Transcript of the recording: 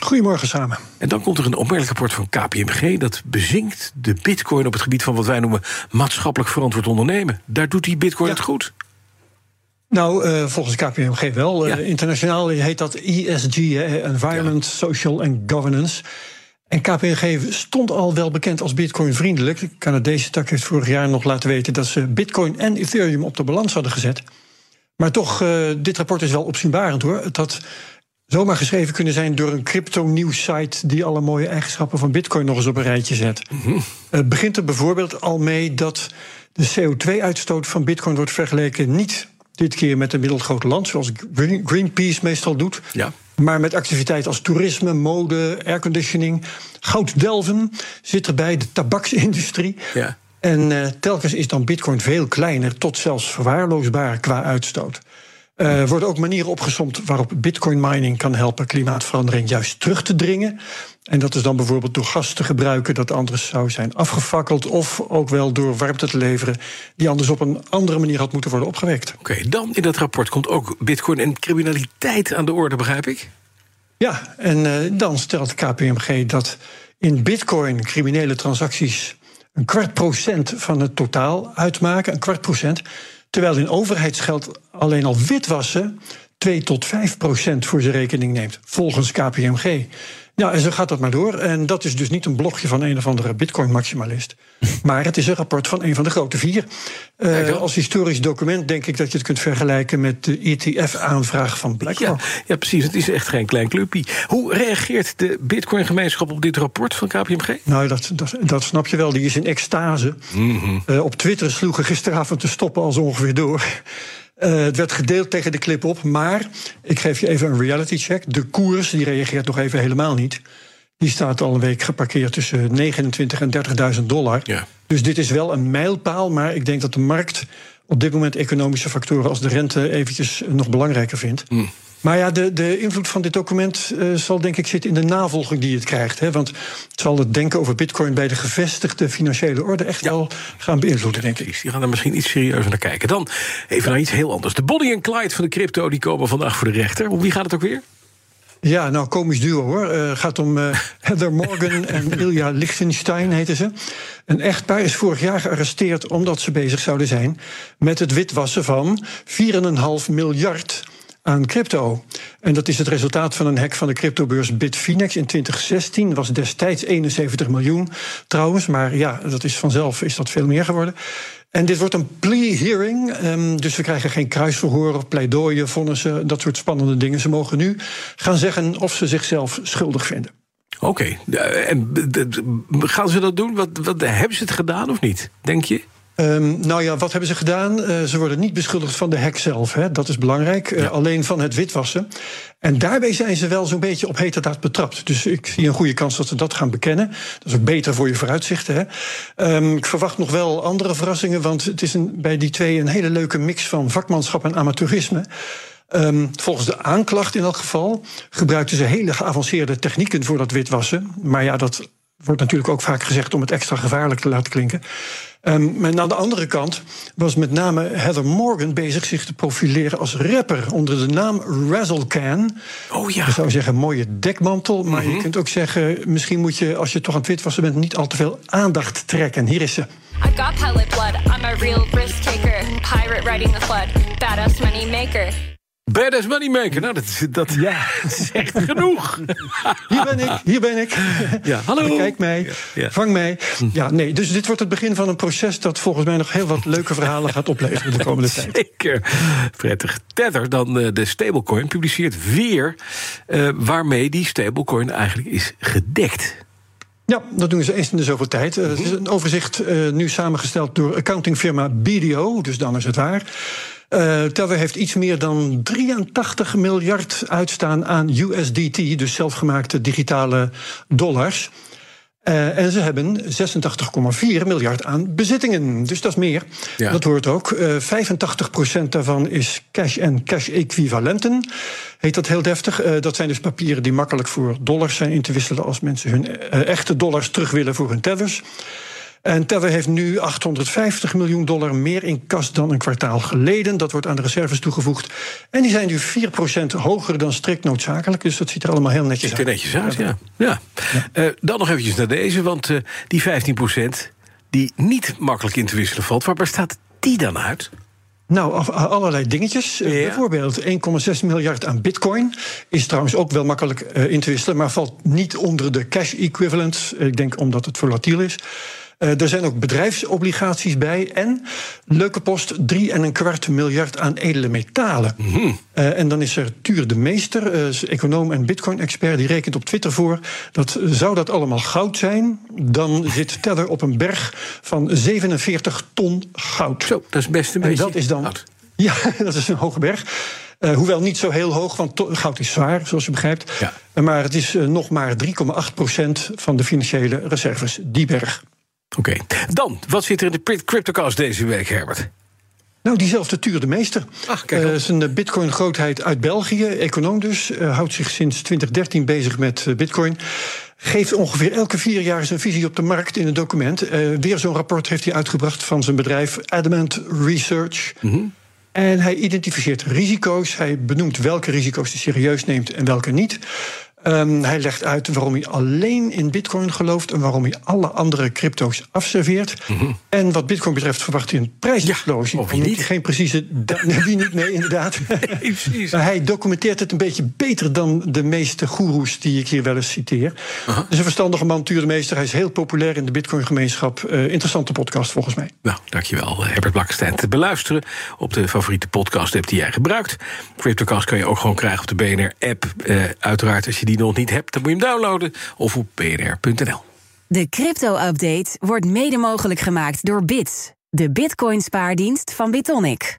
Goedemorgen samen. En dan komt er een opmerkelijk rapport van KPMG... dat bezinkt de bitcoin op het gebied van wat wij noemen... maatschappelijk verantwoord ondernemen. Daar doet die bitcoin Ja. het goed. Nou, eh, volgens KPMG wel. Ja. Eh, internationaal heet dat ESG, eh, Environment, Social and Governance. En KPMG stond al wel bekend als Bitcoin-vriendelijk. De Canadese tak heeft vorig jaar nog laten weten dat ze Bitcoin en Ethereum op de balans hadden gezet. Maar toch, eh, dit rapport is wel opzienbarend hoor. Het had zomaar geschreven kunnen zijn door een crypto-nieuws-site die alle mooie eigenschappen van Bitcoin nog eens op een rijtje zet. Het begint er bijvoorbeeld al mee dat de CO2-uitstoot van Bitcoin wordt vergeleken niet dit keer met een middelgroot land, zoals Green- Greenpeace meestal doet. Ja. Maar met activiteiten als toerisme, mode, airconditioning. Gouddelven zit erbij, de tabaksindustrie. Ja. En eh, telkens is dan Bitcoin veel kleiner, tot zelfs verwaarloosbaar qua uitstoot. Er worden ook manieren opgesomd waarop Bitcoin mining kan helpen klimaatverandering juist terug te dringen. En dat is dan bijvoorbeeld door gas te gebruiken dat anders zou zijn afgefakkeld. Of ook wel door warmte te leveren die anders op een andere manier had moeten worden opgewekt. Oké, dan in dat rapport komt ook bitcoin en criminaliteit aan de orde, begrijp ik? Ja, en eh, dan stelt KPMG dat in bitcoin criminele transacties een kwart procent van het totaal uitmaken, een kwart procent. Terwijl in overheidsgeld alleen al witwassen 2 tot 5 procent voor zijn rekening neemt, volgens KPMG. Ja, en zo gaat dat maar door. En dat is dus niet een blogje van een of andere bitcoin-maximalist. Maar het is een rapport van een van de grote vier. Eh, als historisch document denk ik dat je het kunt vergelijken met de ETF-aanvraag van Ja, BlackRock. ja, precies. Het is echt geen klein clubje. Hoe reageert de bitcoin-gemeenschap op dit rapport van KPMG? Nou, dat, dat, dat snap je wel. Die is in extase. Eh, op Twitter sloegen gisteravond de stoppen al zo ongeveer door. Eh, het werd gedeeld tegen de clip op. Maar ik geef je even een reality check. De koers die reageert nog even helemaal niet. Die staat al een week geparkeerd tussen 29 en 30.000 dollar. Ja. Dus dit is wel een mijlpaal. Maar ik denk dat de markt op dit moment economische factoren als de rente eventjes nog belangrijker vindt. Maar ja, de, de invloed van dit document eh, zal denk ik zitten in de navolging die het krijgt. Hè? Want het zal het denken over bitcoin bij de gevestigde financiële orde echt wel gaan beïnvloeden, denk ik. Die gaan er misschien iets serieuzer naar kijken. Dan even naar iets heel anders. De Bonnie en Clyde van de crypto die komen vandaag voor de rechter. Om wie gaat het ook weer? Ja, nou, komisch duo hoor. Het gaat om eh, Heather Morgan en Ilja Lichtenstein, heten ze. Een echtpaar is vorig jaar gearresteerd omdat ze bezig zouden zijn met het witwassen van 4,5 miljard aan crypto. En dat is het resultaat van een hack van de cryptobeurs Bitfinex in 2016. was destijds 71 miljoen trouwens, maar ja, dat is vanzelf is dat veel meer geworden. En dit wordt een plea hearing, ehm, dus we krijgen geen kruisverhoor of pleidooien, vonnissen, dat soort spannende dingen. Ze mogen nu gaan zeggen of ze zichzelf schuldig vinden. Oké, eh, en d- gaan ze dat doen? Wat, wat, hebben ze het gedaan of niet, denk je? Ehm, nou ja, wat hebben ze gedaan? Eh, ze worden niet beschuldigd van de hack zelf, hè? dat is belangrijk. Eh, alleen van het witwassen. En daarbij zijn ze wel zo'n beetje op heterdaad betrapt. Dus ik zie een goede kans dat ze dat gaan bekennen. Dat is ook beter voor je vooruitzichten. Hè? Ehm, ik verwacht nog wel andere verrassingen, want het is een, bij die twee een hele leuke mix van vakmanschap en amateurisme. Ehm, volgens de aanklacht in elk geval gebruikten ze hele geavanceerde technieken voor dat witwassen. Maar ja, dat wordt natuurlijk ook vaak gezegd om het extra gevaarlijk te laten klinken. Ehm, maar aan de andere kant was met name Heather Morgan bezig zich te profileren als rapper onder de naam Razzlecan. Oh ja. Je zou zeggen mooie dekmantel, maar je kunt ook zeggen misschien moet je als je toch aan het witwassen bent niet al te veel aandacht trekken. Hier is ze. I got pilot blood. I'm a real risk taker. Pirate riding the flood. Badass money maker. Badass Moneymaker. Nou, dat, is- dat Ja, zegt genoeg. hier ben ik, hier ben ik. Ja, hallo. Kijk mij, Ja, vang mij. Ja, nee, dus dit wordt het begin van een proces dat volgens mij nog heel wat leuke verhalen gaat opleveren de komende tijd. Zeker. Prettig. Tether, dan eh, de stablecoin, publiceert weer eh, waarmee die stablecoin eigenlijk is gedekt. Ja, dat doen ze eens in de zoveel tijd. Eh, Het is een overzicht nu samengesteld door accountingfirma BDO, dus dan is het waar. Uh, Tether heeft iets meer dan 83 miljard uitstaan aan USDT, dus zelfgemaakte digitale dollars. Uh, en ze hebben 86,4 miljard aan bezittingen. Dus dat is meer. Ja. Dat hoort ook. Uh, 85% daarvan is cash en cash-equivalenten. Heet dat heel deftig. Uh, dat zijn dus papieren die makkelijk voor dollars zijn in te wisselen als mensen hun echte dollars terug willen voor hun tethers. En Tether heeft nu 850 miljoen dollar meer in kas dan een kwartaal geleden. Dat wordt aan de reserves toegevoegd. En die zijn nu 4% hoger dan strikt noodzakelijk. Dus dat ziet er allemaal heel netjes uit. Ziet er netjes uit, ja. ja. ja. Uh, dan nog eventjes naar deze, want uh, die 15% die niet makkelijk in te wisselen valt... waar bestaat die dan uit? Nou, allerlei dingetjes. Ja. Bijvoorbeeld 1,6 miljard aan bitcoin. Is trouwens ook wel makkelijk in te wisselen, maar valt niet onder de cash equivalent. Ik denk omdat het volatiel is. Uh, er zijn ook bedrijfsobligaties bij. En, leuke post, drie en een kwart miljard aan edele metalen. Mm -hmm. uh, en dan is er Tuur de Meester, uh, econoom en bitcoin-expert... die rekent op Twitter voor dat zou dat allemaal goud zijn... dan zit Teller op een berg van 47 ton goud. Zo, dat is best een en beetje dat is dan, goud. Ja, dat is een hoge berg. Uh, hoewel niet zo heel hoog, want goud is zwaar, zoals je begrijpt. Ja. Maar het is uh, nog maar 3,8 procent van de financiële reserves, die berg. Oké, okay. dan, wat zit er in de CryptoCast deze week, Herbert? Nou, diezelfde Tuur de Meester. Ach, kijk uh, zijn bitcoin-grootheid uit België, econoom dus. Uh, houdt zich sinds 2013 bezig met uh, bitcoin. Geeft ongeveer elke vier jaar zijn visie op de markt in een document. weer zo'n rapport heeft hij uitgebracht van zijn bedrijf Adamant Research. Mm -hmm. En hij identificeert risico's. Hij benoemt welke risico's hij serieus neemt en welke niet. Um, hij legt uit waarom hij alleen in Bitcoin gelooft en waarom hij alle andere crypto's afserveert. Mm -hmm. En wat Bitcoin betreft verwacht hij een prijsexplosie. Ja, of niet? Geen precieze. wie niet? Nee, inderdaad. Nee, precies. maar hij documenteert het een beetje beter dan de meeste goeroes die ik hier wel eens citeer. Uh -huh. Dus een verstandige man, Tuur de Meester. Hij is heel populair in de Bitcoin-gemeenschap. Uh, interessante podcast volgens mij. Nou, dankjewel, Herbert Blakkestein. Te beluisteren op de favoriete podcast-app die jij gebruikt. CryptoCast kan je ook gewoon krijgen op de BNR-app. Uh, uiteraard, als je die nog niet hebt, dan moet je hem downloaden of op bnr.nl. De crypto-update wordt mede mogelijk gemaakt door Bits, de bitcoin-spaardienst van Bitonic.